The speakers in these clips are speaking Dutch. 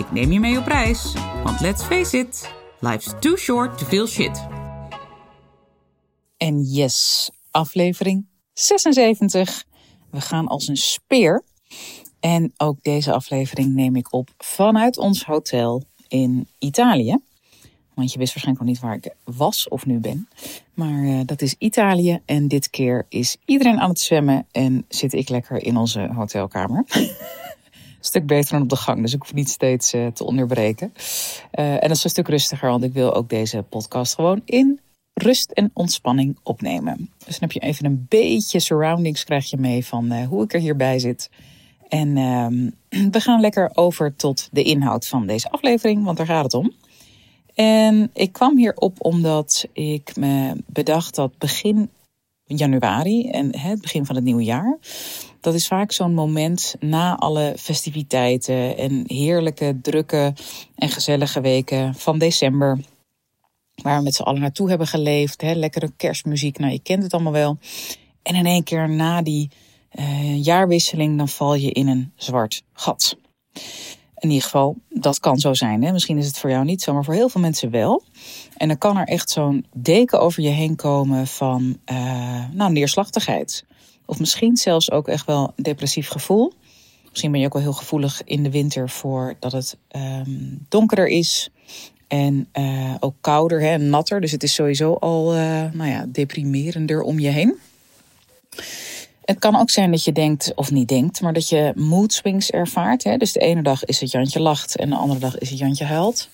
Ik neem je mee op reis, want let's face it, life's too short to feel shit. En yes, aflevering 76. We gaan als een speer. En ook deze aflevering neem ik op vanuit ons hotel in Italië. Want je wist waarschijnlijk nog niet waar ik was of nu ben. Maar uh, dat is Italië. En dit keer is iedereen aan het zwemmen. En zit ik lekker in onze hotelkamer. stuk beter dan op de gang. Dus ik hoef niet steeds uh, te onderbreken. Uh, en dat is een stuk rustiger. Want ik wil ook deze podcast gewoon in rust en ontspanning opnemen. Dus dan heb je even een beetje surroundings krijg je mee van hoe ik er hierbij zit. En ehm, we gaan lekker over tot de inhoud van deze aflevering. Want daar gaat het om. En ik kwam hierop omdat ik me bedacht dat begin januari en het begin van het nieuwe jaar. Dat is vaak zo'n moment na alle festiviteiten en heerlijke, drukke en gezellige weken van december. Waar we met z'n allen naartoe hebben geleefd. Hè, lekkere kerstmuziek, nou je kent het allemaal wel. En in één keer na die uh, jaarwisseling, dan val je in een zwart gat. In ieder geval, dat kan zo zijn. Hè? Misschien is het voor jou niet zo, maar voor heel veel mensen wel. En dan kan er echt zo'n deken over je heen komen van uh, nou, neerslachtigheid. Of misschien zelfs ook echt wel een depressief gevoel. Misschien ben je ook wel heel gevoelig in de winter voor dat het um, donkerder is. En uh, ook kouder en natter. Dus het is sowieso al uh, nou ja, deprimerender om je heen. Het kan ook zijn dat je denkt, of niet denkt, maar dat je mood swings ervaart. Hè? Dus de ene dag is het Jantje lacht en de andere dag is het Jantje huilt.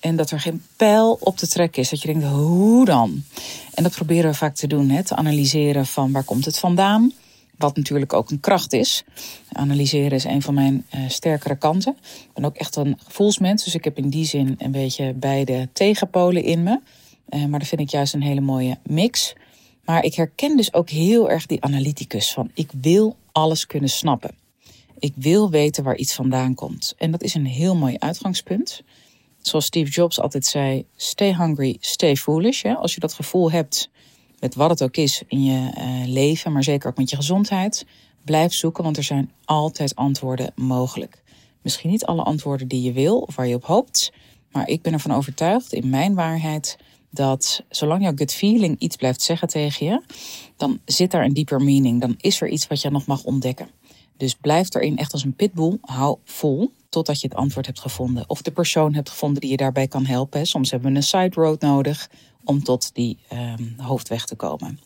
En dat er geen pijl op te trekken is. Dat je denkt, hoe dan? En dat proberen we vaak te doen. Hè? Te analyseren van waar komt het vandaan. Wat natuurlijk ook een kracht is. Analyseren is een van mijn uh, sterkere kanten. Ik ben ook echt een gevoelsmens. Dus ik heb in die zin een beetje beide tegenpolen in me. Uh, maar dat vind ik juist een hele mooie mix. Maar ik herken dus ook heel erg die analyticus van ik wil alles kunnen snappen. Ik wil weten waar iets vandaan komt. En dat is een heel mooi uitgangspunt. Zoals Steve Jobs altijd zei: stay hungry, stay foolish. Als je dat gevoel hebt, met wat het ook is in je uh, leven, maar zeker ook met je gezondheid, blijf zoeken, want er zijn altijd antwoorden mogelijk. Misschien niet alle antwoorden die je wil of waar je op hoopt, maar ik ben ervan overtuigd in mijn waarheid dat zolang jouw gut feeling iets blijft zeggen tegen je, dan zit daar een dieper meaning. Dan is er iets wat je nog mag ontdekken. Dus blijf erin echt als een pitbull. Hou vol totdat je het antwoord hebt gevonden. Of de persoon hebt gevonden die je daarbij kan helpen. Soms hebben we een side road nodig om tot die um, hoofdweg te komen.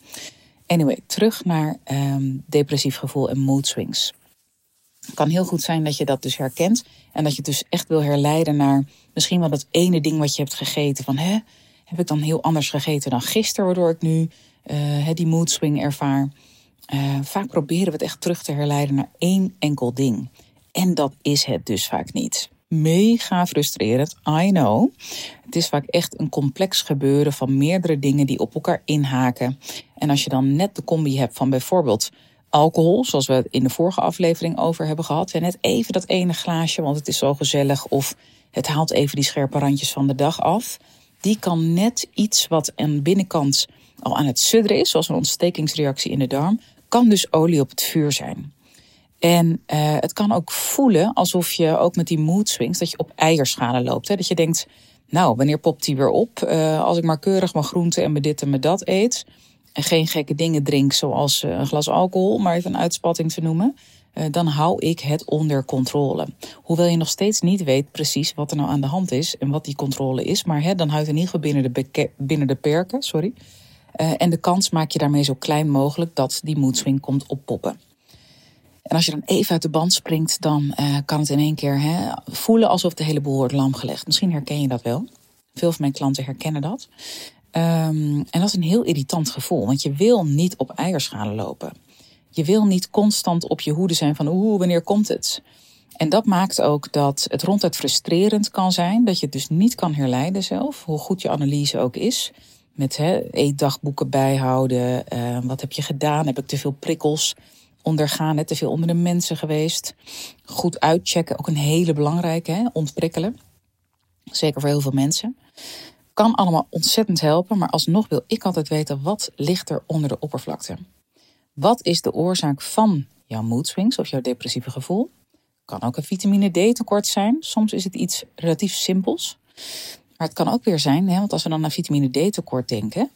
Anyway, terug naar um, depressief gevoel en mood swings. Het kan heel goed zijn dat je dat dus herkent. En dat je het dus echt wil herleiden naar misschien wel dat ene ding wat je hebt gegeten. Van hè, heb ik dan heel anders gegeten dan gisteren, waardoor ik nu uh, die mood swing ervaar. Uh, vaak proberen we het echt terug te herleiden naar één enkel ding. En dat is het dus vaak niet. Mega frustrerend, I know. Het is vaak echt een complex gebeuren van meerdere dingen die op elkaar inhaken. En als je dan net de combi hebt van bijvoorbeeld alcohol, zoals we het in de vorige aflevering over hebben gehad. En net even dat ene glaasje, want het is zo gezellig. Of het haalt even die scherpe randjes van de dag af die kan net iets wat aan de binnenkant al aan het sudderen is, zoals een ontstekingsreactie in de darm, kan dus olie op het vuur zijn. En uh, het kan ook voelen alsof je ook met die mood swings, dat je op eierschalen loopt. Hè? Dat je denkt, nou, wanneer popt die weer op? Uh, als ik maar keurig mijn groenten en mijn dit en mijn dat eet. En geen gekke dingen drink, zoals uh, een glas alcohol, maar even een uitspatting te noemen. Eh, dan hou ik het onder controle. Hoewel je nog steeds niet weet precies wat er nou aan de hand is en wat die controle is. Maar hè, dan houdt in ieder geval binnen de, binnen de perken. Sorry. Uh, en de kans maak je daarmee zo klein mogelijk dat die moedswing komt oppoppen. En als je dan even uit de band springt, dan uh, kan het in één keer hè, voelen alsof de hele boel wordt lam gelegd. Misschien herken je dat wel. Veel van mijn klanten herkennen dat. Um, en dat is een heel irritant gevoel, want je wil niet op eierschalen lopen. Je wil niet constant op je hoede zijn van oeh, wanneer komt het? En dat maakt ook dat het ronduit frustrerend kan zijn, dat je het dus niet kan herleiden zelf, hoe goed je analyse ook is. Met eetdagboeken bijhouden, uh, wat heb je gedaan, heb ik te veel prikkels ondergaan, hè, te veel onder de mensen geweest. Goed uitchecken, ook een hele belangrijke, ontprikkelen. Zeker voor heel veel mensen. Kan allemaal ontzettend helpen, maar alsnog wil ik altijd weten wat ligt er onder de oppervlakte. Wat is de oorzaak van jouw mood swings of jouw depressieve gevoel? Kan ook een vitamine D tekort zijn. Soms is het iets relatief simpels. Maar het kan ook weer zijn, hè, want als we dan naar vitamine D tekort denken,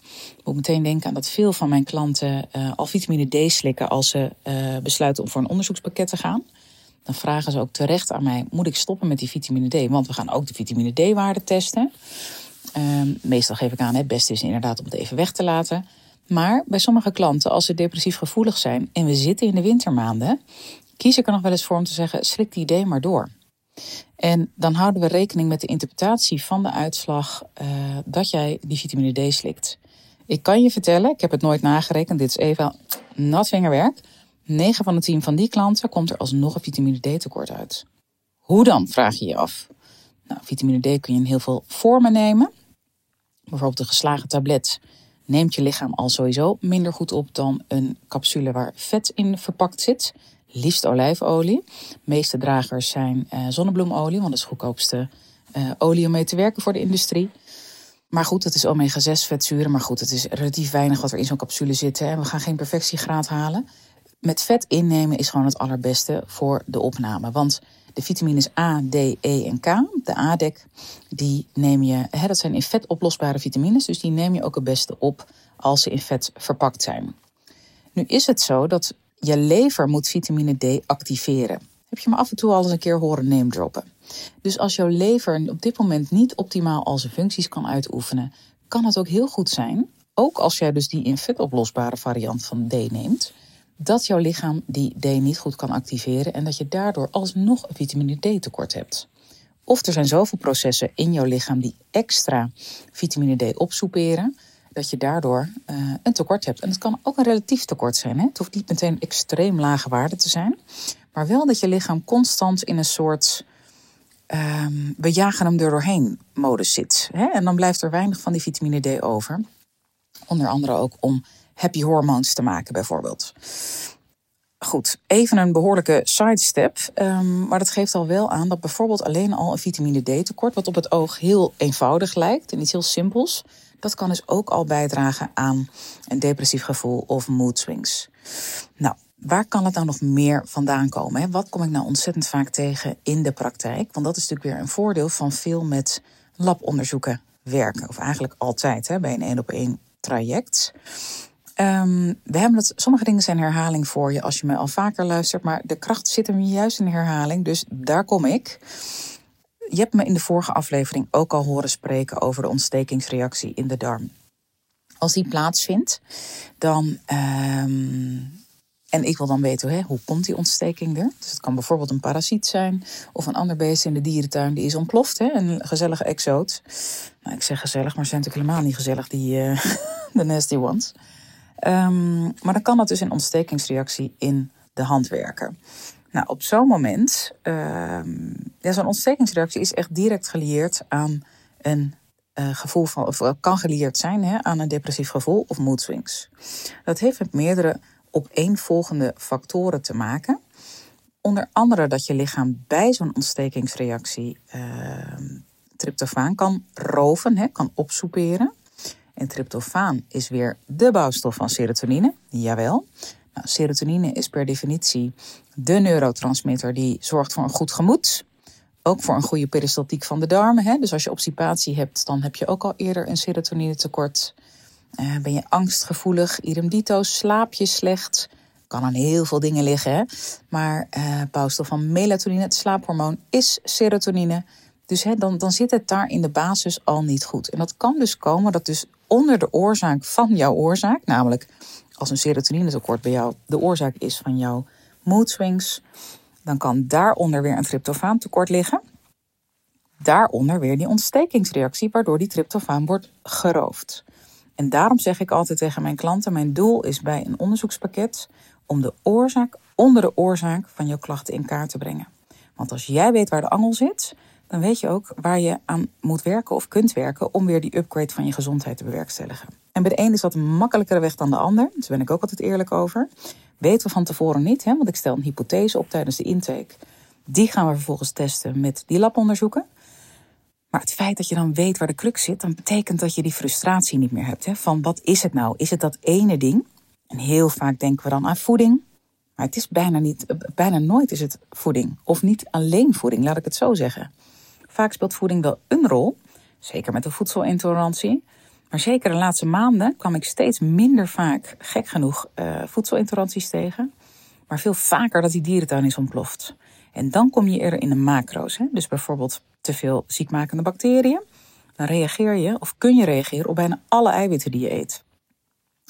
moet ik meteen denken aan dat veel van mijn klanten uh, al vitamine D slikken als ze uh, besluiten om voor een onderzoekspakket te gaan. Dan vragen ze ook terecht aan mij: moet ik stoppen met die vitamine D? Want we gaan ook de vitamine D-waarde testen. Uh, meestal geef ik aan: het beste is inderdaad om het even weg te laten. Maar bij sommige klanten, als ze depressief gevoelig zijn en we zitten in de wintermaanden, kies ik er nog wel eens voor om te zeggen: slik die D maar door. En dan houden we rekening met de interpretatie van de uitslag uh, dat jij die vitamine D slikt. Ik kan je vertellen, ik heb het nooit nagerekend, dit is even nat vingerwerk. 9 van de 10 van die klanten komt er alsnog een vitamine D tekort uit. Hoe dan, vraag je je af. Nou, vitamine D kun je in heel veel vormen nemen. Bijvoorbeeld een geslagen tablet neemt je lichaam al sowieso minder goed op dan een capsule waar vet in verpakt zit liefst olijfolie. De meeste dragers zijn uh, zonnebloemolie, want dat is goedkoopste uh, olie om mee te werken voor de industrie. Maar goed, het is omega-6 vetzuren. Maar goed, het is relatief weinig wat er in zo'n capsule zit. Hè. We gaan geen perfectiegraad halen. Met vet innemen is gewoon het allerbeste voor de opname. Want de vitamines A, D, E en K, de ADEC, die neem je, hè, dat zijn in vet oplosbare vitamines. Dus die neem je ook het beste op als ze in vet verpakt zijn. Nu is het zo dat je lever moet vitamine D activeren. Heb je me af en toe al eens een keer horen name droppen. Dus als jouw lever op dit moment niet optimaal al zijn functies kan uitoefenen, kan het ook heel goed zijn, ook als jij dus die in vetoplosbare variant van D neemt, dat jouw lichaam die D niet goed kan activeren en dat je daardoor alsnog een vitamine D tekort hebt. Of er zijn zoveel processen in jouw lichaam die extra vitamine D opsoeperen, dat je daardoor uh, een tekort hebt. En het kan ook een relatief tekort zijn. Hè? Het hoeft niet meteen extreem lage waarde te zijn. Maar wel dat je lichaam constant in een soort um, we jagen hem er doorheen modus zit. Hè? En dan blijft er weinig van die vitamine D over. Onder andere ook om happy hormones te maken bijvoorbeeld. Goed, even een behoorlijke sidestep. Um, maar dat geeft al wel aan dat bijvoorbeeld alleen al een vitamine D tekort, wat op het oog heel eenvoudig lijkt en iets heel simpels, dat kan dus ook al bijdragen aan een depressief gevoel of mood swings. Nou, waar kan het nou nog meer vandaan komen? Hè? Wat kom ik nou ontzettend vaak tegen in de praktijk? Want dat is natuurlijk weer een voordeel van veel met labonderzoeken werken. Of eigenlijk altijd hè, bij een één op één traject. Um, we hebben sommige dingen zijn herhaling voor je als je me al vaker luistert, maar de kracht zit hem juist in herhaling, dus daar kom ik. Je hebt me in de vorige aflevering ook al horen spreken over de ontstekingsreactie in de darm. Als die plaatsvindt, dan. Um, en ik wil dan weten hoe komt die ontsteking er. Dus het kan bijvoorbeeld een parasiet zijn of een ander beest in de dierentuin die is ontploft. Hè, een gezellige exoot. Nou, ik zeg gezellig, maar ze zijn natuurlijk helemaal niet gezellig, die de nasty ones. Um, maar dan kan dat dus een ontstekingsreactie in de hand werken. Nou, op zo'n moment, ja, zo'n ontstekingsreactie is echt direct gelieerd aan een uh, gevoel van, of kan gelieerd zijn hè, aan een depressief gevoel of mood swings. Dat heeft met meerdere opeenvolgende factoren te maken. Onder andere dat je lichaam bij zo'n ontstekingsreactie uh, tryptofaan kan roven, hè, kan opsoeperen. En tryptofaan is weer de bouwstof van serotonine, jawel. Nou, serotonine is per definitie de neurotransmitter die zorgt voor een goed gemoed. Ook voor een goede peristaltiek van de darmen. Hè? Dus als je obstipatie hebt, dan heb je ook al eerder een serotonine tekort. Uh, ben je angstgevoelig, idem slaap je slecht. Kan aan heel veel dingen liggen. Hè? Maar uh, bouwstof van melatonine, het slaaphormoon, is serotonine. Dus hè, dan, dan zit het daar in de basis al niet goed. En dat kan dus komen dat dus onder de oorzaak van jouw oorzaak, namelijk als een serotonine tekort bij jou de oorzaak is van jouw mood swings, dan kan daaronder weer een tryptofaan tekort liggen. Daaronder weer die ontstekingsreactie, waardoor die tryptofaan wordt geroofd. En daarom zeg ik altijd tegen mijn klanten: mijn doel is bij een onderzoekspakket om de oorzaak onder de oorzaak van jouw klachten in kaart te brengen. Want als jij weet waar de angel zit, dan weet je ook waar je aan moet werken of kunt werken om weer die upgrade van je gezondheid te bewerkstelligen. En bij de een is dat een makkelijkere weg dan de ander. Daar ben ik ook altijd eerlijk over. Weten we van tevoren niet, hè? want ik stel een hypothese op tijdens de intake. Die gaan we vervolgens testen met die labonderzoeken. Maar het feit dat je dan weet waar de crux zit, dan betekent dat je die frustratie niet meer hebt. Hè? Van wat is het nou? Is het dat ene ding? En heel vaak denken we dan aan voeding. Maar het is bijna, niet, bijna nooit is het voeding. Of niet alleen voeding, laat ik het zo zeggen. Vaak speelt voeding wel een rol. Zeker met de voedselintolerantie. Maar zeker de laatste maanden kwam ik steeds minder vaak, gek genoeg, uh, voedselintoleranties tegen. Maar veel vaker dat die dierentuin is ontploft. En dan kom je eerder in de macro's. Hè? Dus bijvoorbeeld te veel ziekmakende bacteriën. Dan reageer je, of kun je reageren, op bijna alle eiwitten die je eet.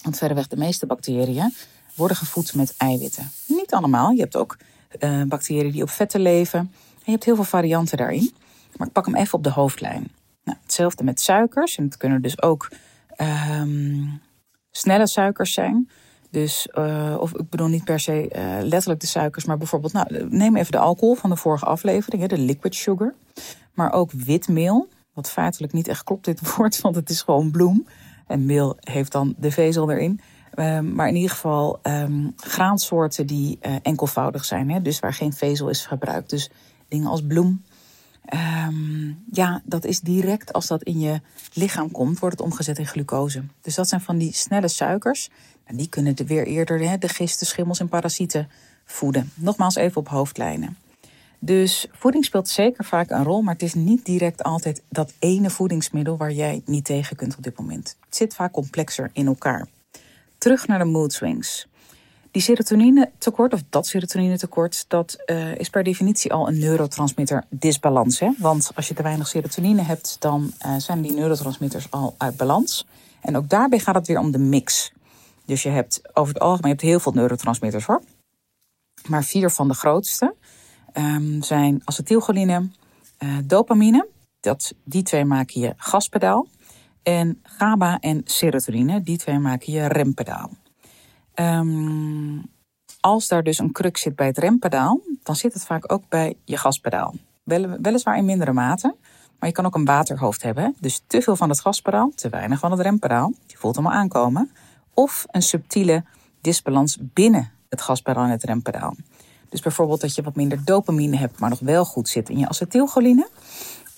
Want verreweg de meeste bacteriën worden gevoed met eiwitten. Niet allemaal. Je hebt ook uh, bacteriën die op vetten leven. En je hebt heel veel varianten daarin. Maar ik pak hem even op de hoofdlijn. Nou, hetzelfde met suikers. En het kunnen dus ook um, snelle suikers zijn. Dus, uh, of ik bedoel niet per se uh, letterlijk de suikers, maar bijvoorbeeld, nou, neem even de alcohol van de vorige aflevering, de liquid sugar. Maar ook witmeel, wat feitelijk niet echt klopt dit woord, want het is gewoon bloem. En meel heeft dan de vezel erin. Um, maar in ieder geval um, graansoorten die uh, enkelvoudig zijn, hè, dus waar geen vezel is gebruikt. Dus dingen als bloem, Um, ja, dat is direct als dat in je lichaam komt, wordt het omgezet in glucose. Dus dat zijn van die snelle suikers. En die kunnen de weer eerder hè, de gisten, schimmels en parasieten voeden. Nogmaals even op hoofdlijnen. Dus voeding speelt zeker vaak een rol, maar het is niet direct altijd dat ene voedingsmiddel waar jij niet tegen kunt op dit moment. Het zit vaak complexer in elkaar. Terug naar de mood swings. Die serotonine tekort, of dat serotonine tekort, dat uh, is per definitie al een neurotransmitter disbalans. Hè? Want als je te weinig serotonine hebt, dan uh, zijn die neurotransmitters al uit balans. En ook daarbij gaat het weer om de mix. Dus je hebt over het algemeen je hebt heel veel neurotransmitters hoor. Maar vier van de grootste um, zijn acetylcholine, uh, dopamine. Dat, die twee maken je gaspedaal. En GABA en serotonine, die twee maken je rempedaal. Um, als daar dus een kruk zit bij het rempedaal, dan zit het vaak ook bij je gaspedaal. Wel, weliswaar in mindere mate, maar je kan ook een waterhoofd hebben. Dus te veel van het gaspedaal, te weinig van het rempedaal. Je voelt hem al aankomen. Of een subtiele disbalans binnen het gaspedaal en het rempedaal. Dus bijvoorbeeld dat je wat minder dopamine hebt, maar nog wel goed zit in je acetylcholine.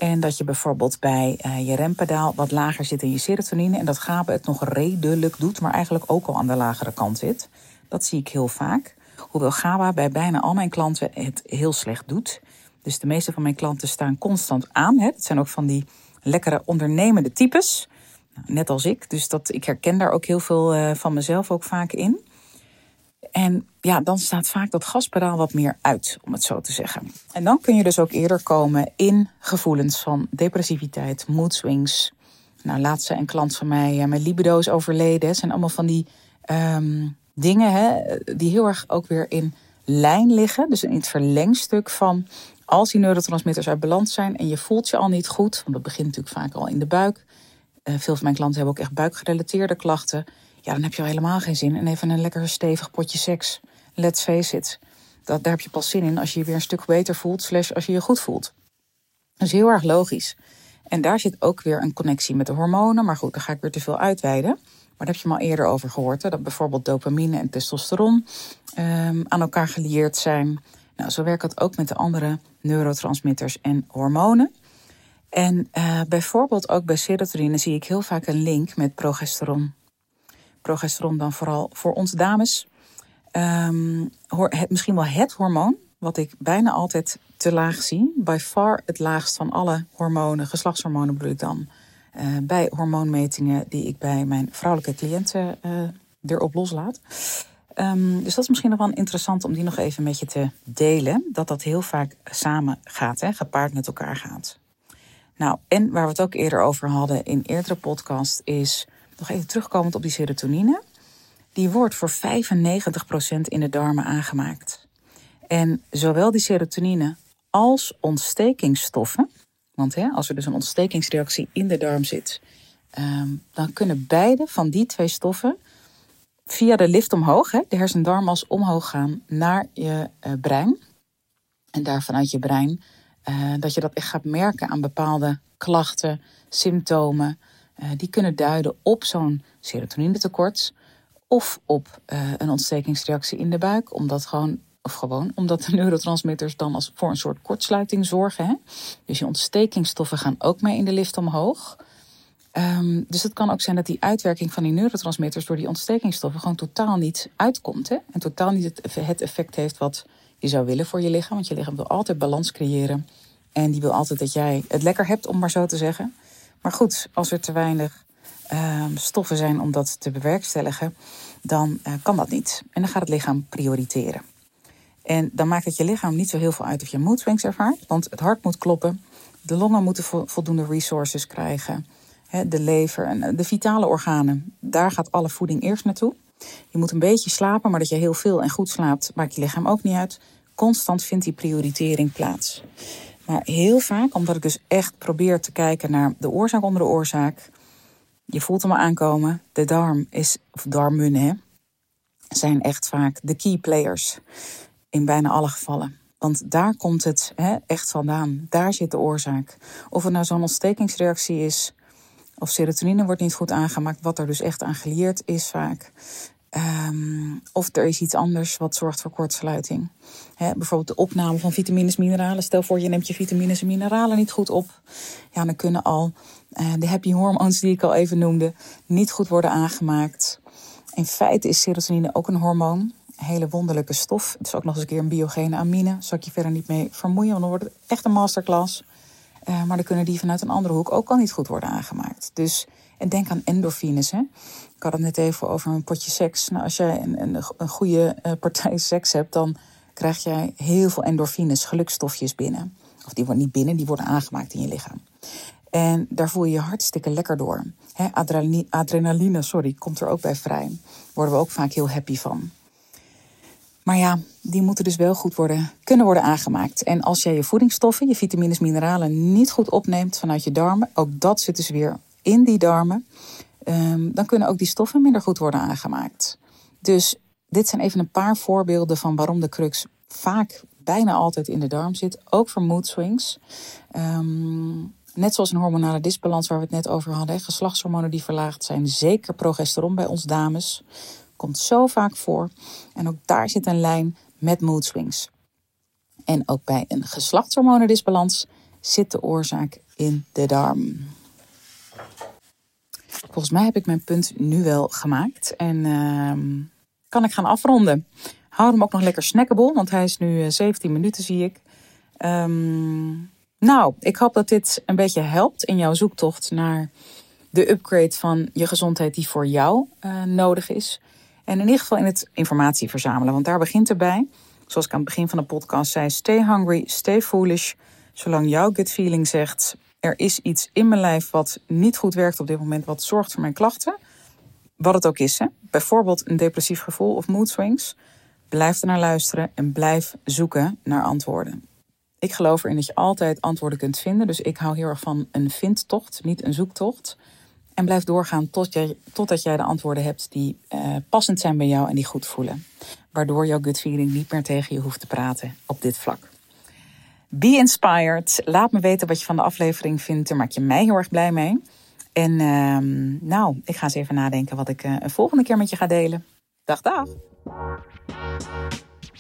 En dat je bijvoorbeeld bij uh, je rempedaal wat lager zit in je serotonine. En dat GABA het nog redelijk doet, maar eigenlijk ook al aan de lagere kant zit. Dat zie ik heel vaak. Hoewel GABA bij bijna al mijn klanten het heel slecht doet. Dus de meeste van mijn klanten staan constant aan. Hè. Het zijn ook van die lekkere ondernemende types. Nou, net als ik. Dus dat, ik herken daar ook heel veel uh, van mezelf ook vaak in. En ja, dan staat vaak dat gaspedaal wat meer uit, om het zo te zeggen. En dan kun je dus ook eerder komen in gevoelens van depressiviteit, mood swings. Nou, laatst een klant van mij, ja, mijn libido is overleden. Het zijn allemaal van die um, dingen hè, die heel erg ook weer in lijn liggen. Dus in het verlengstuk van als die neurotransmitters uit balans zijn en je voelt je al niet goed, want dat begint natuurlijk vaak al in de buik. Uh, veel van mijn klanten hebben ook echt buikgerelateerde klachten. Ja, dan heb je al helemaal geen zin in even een lekker stevig potje seks. Let's face it. Dat, daar heb je pas zin in als je je weer een stuk beter voelt, slash als je je goed voelt. Dat is heel erg logisch. En daar zit ook weer een connectie met de hormonen. Maar goed, daar ga ik weer te veel uitweiden. Maar daar heb je me al eerder over gehoord. Hè? Dat bijvoorbeeld dopamine en testosteron um, aan elkaar gelieerd zijn. Nou, zo werkt dat ook met de andere neurotransmitters en hormonen. En uh, bijvoorbeeld ook bij serotonine zie ik heel vaak een link met progesteron progesteron dan vooral voor ons dames. Um, het, misschien wel het hormoon wat ik bijna altijd te laag zie. By far het laagst van alle hormonen, geslachtshormonen bedoel ik dan. Uh, bij hormoonmetingen die ik bij mijn vrouwelijke cliënten uh, erop loslaat. Um, dus dat is misschien nog wel interessant om die nog even met je te delen. Dat dat heel vaak samen gaat, hè, gepaard met elkaar gaat. Nou, en waar we het ook eerder over hadden in eerdere podcast is nog even terugkomend op die serotonine. Die wordt voor 95% in de darmen aangemaakt. En zowel die serotonine als ontstekingsstoffen. Want hè, als er dus een ontstekingsreactie in de darm zit, um, dan kunnen beide van die twee stoffen via de lift omhoog, hè, de hersendarmas omhoog gaan naar je uh, brein. En daar vanuit je brein, uh, dat je dat echt gaat merken aan bepaalde klachten, symptomen. Uh, die kunnen duiden op zo'n serotoninetekort of op uh, een ontstekingsreactie in de buik, omdat gewoon of gewoon omdat de neurotransmitters dan als voor een soort kortsluiting zorgen. Hè? Dus je ontstekingsstoffen gaan ook mee in de lift omhoog. Um, dus het kan ook zijn dat die uitwerking van die neurotransmitters door die ontstekingsstoffen gewoon totaal niet uitkomt. Hè? En totaal niet het effect heeft wat je zou willen voor je lichaam. Want je lichaam wil altijd balans creëren. En die wil altijd dat jij het lekker hebt, om maar zo te zeggen. Maar goed, als er te weinig um, stoffen zijn om dat te bewerkstelligen, dan uh, kan dat niet. En dan gaat het lichaam prioriteren. En dan maakt het je lichaam niet zo heel veel uit of je mood swings ervaart. Want het hart moet kloppen, de longen moeten voldoende resources krijgen, de lever en de vitale organen. Daar gaat alle voeding eerst naartoe. Je moet een beetje slapen, maar dat je heel veel en goed slaapt, maakt je lichaam ook niet uit. Constant vindt die prioritering plaats. Maar heel vaak, omdat ik dus echt probeer te kijken naar de oorzaak onder de oorzaak. Je voelt hem aankomen. De darm is, of darmen, hè, zijn echt vaak de key players in bijna alle gevallen. Want daar komt het hè, echt vandaan. Daar zit de oorzaak. Of het nou zo'n ontstekingsreactie is, of serotonine wordt niet goed aangemaakt, wat er dus echt aan geleerd is vaak. Um, of er is iets anders wat zorgt voor kortsluiting. Bijvoorbeeld de opname van vitamines, mineralen. Stel voor je neemt je vitamines en mineralen niet goed op. Ja, dan kunnen al uh, de happy hormones die ik al even noemde niet goed worden aangemaakt. In feite is serotonine ook een hormoon hele wonderlijke stof. Het is ook nog eens een keer een biogene amine. Zal ik je verder niet mee vermoeien, want dan wordt het echt een masterclass. Uh, maar dan kunnen die vanuit een andere hoek ook al niet goed worden aangemaakt. Dus, en denk aan endorfines. Hè? Ik had het net even over een potje seks. Nou, als jij een, een, een goede uh, partij seks hebt, dan krijg jij heel veel endorfines, gelukstofjes binnen. Of die worden niet binnen, die worden aangemaakt in je lichaam. En daar voel je je hartstikke lekker door. Adrenaline, adrenaline, sorry, komt er ook bij vrij. Worden we ook vaak heel happy van. Maar ja, die moeten dus wel goed worden, kunnen worden aangemaakt. En als jij je voedingsstoffen, je vitamines, mineralen niet goed opneemt vanuit je darmen, ook dat zit dus weer in die darmen, um, dan kunnen ook die stoffen minder goed worden aangemaakt. Dus dit zijn even een paar voorbeelden van waarom de crux vaak bijna altijd in de darm zit, ook voor mood swings. Um, net zoals een hormonale disbalans waar we het net over hadden, geslachtshormonen die verlaagd zijn, zeker progesteron bij ons dames. Komt zo vaak voor. En ook daar zit een lijn met mood swings. En ook bij een geslachtshormonendisbalans zit de oorzaak in de darm. Volgens mij heb ik mijn punt nu wel gemaakt. En uh, kan ik gaan afronden. Hou hem ook nog lekker snackable, want hij is nu 17 eh, minuten, zie ik. Um, nou, ik hoop dat dit een beetje helpt in jouw zoektocht naar de upgrade van je gezondheid die voor jou uh, nodig is. En in ieder geval in het informatie verzamelen, want daar begint het bij. Zoals ik aan het begin van de podcast zei, stay hungry, stay foolish. Zolang jouw gut feeling zegt, er is iets in mijn lijf wat niet goed werkt op dit moment, wat zorgt voor mijn klachten. Wat het ook is, hè? bijvoorbeeld een depressief gevoel of mood swings. Blijf er naar luisteren en blijf zoeken naar antwoorden. Ik geloof erin dat je altijd antwoorden kunt vinden. Dus ik hou heel erg van een vindtocht, niet een zoektocht. En blijf doorgaan tot jij, totdat jij de antwoorden hebt die uh, passend zijn bij jou en die goed voelen. Waardoor jouw gut feeling niet meer tegen je hoeft te praten op dit vlak. Be inspired. Laat me weten wat je van de aflevering vindt. Daar maak je mij heel erg blij mee. En uh, nou, ik ga eens even nadenken wat ik uh, een volgende keer met je ga delen. Dag, dag.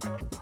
Thank you.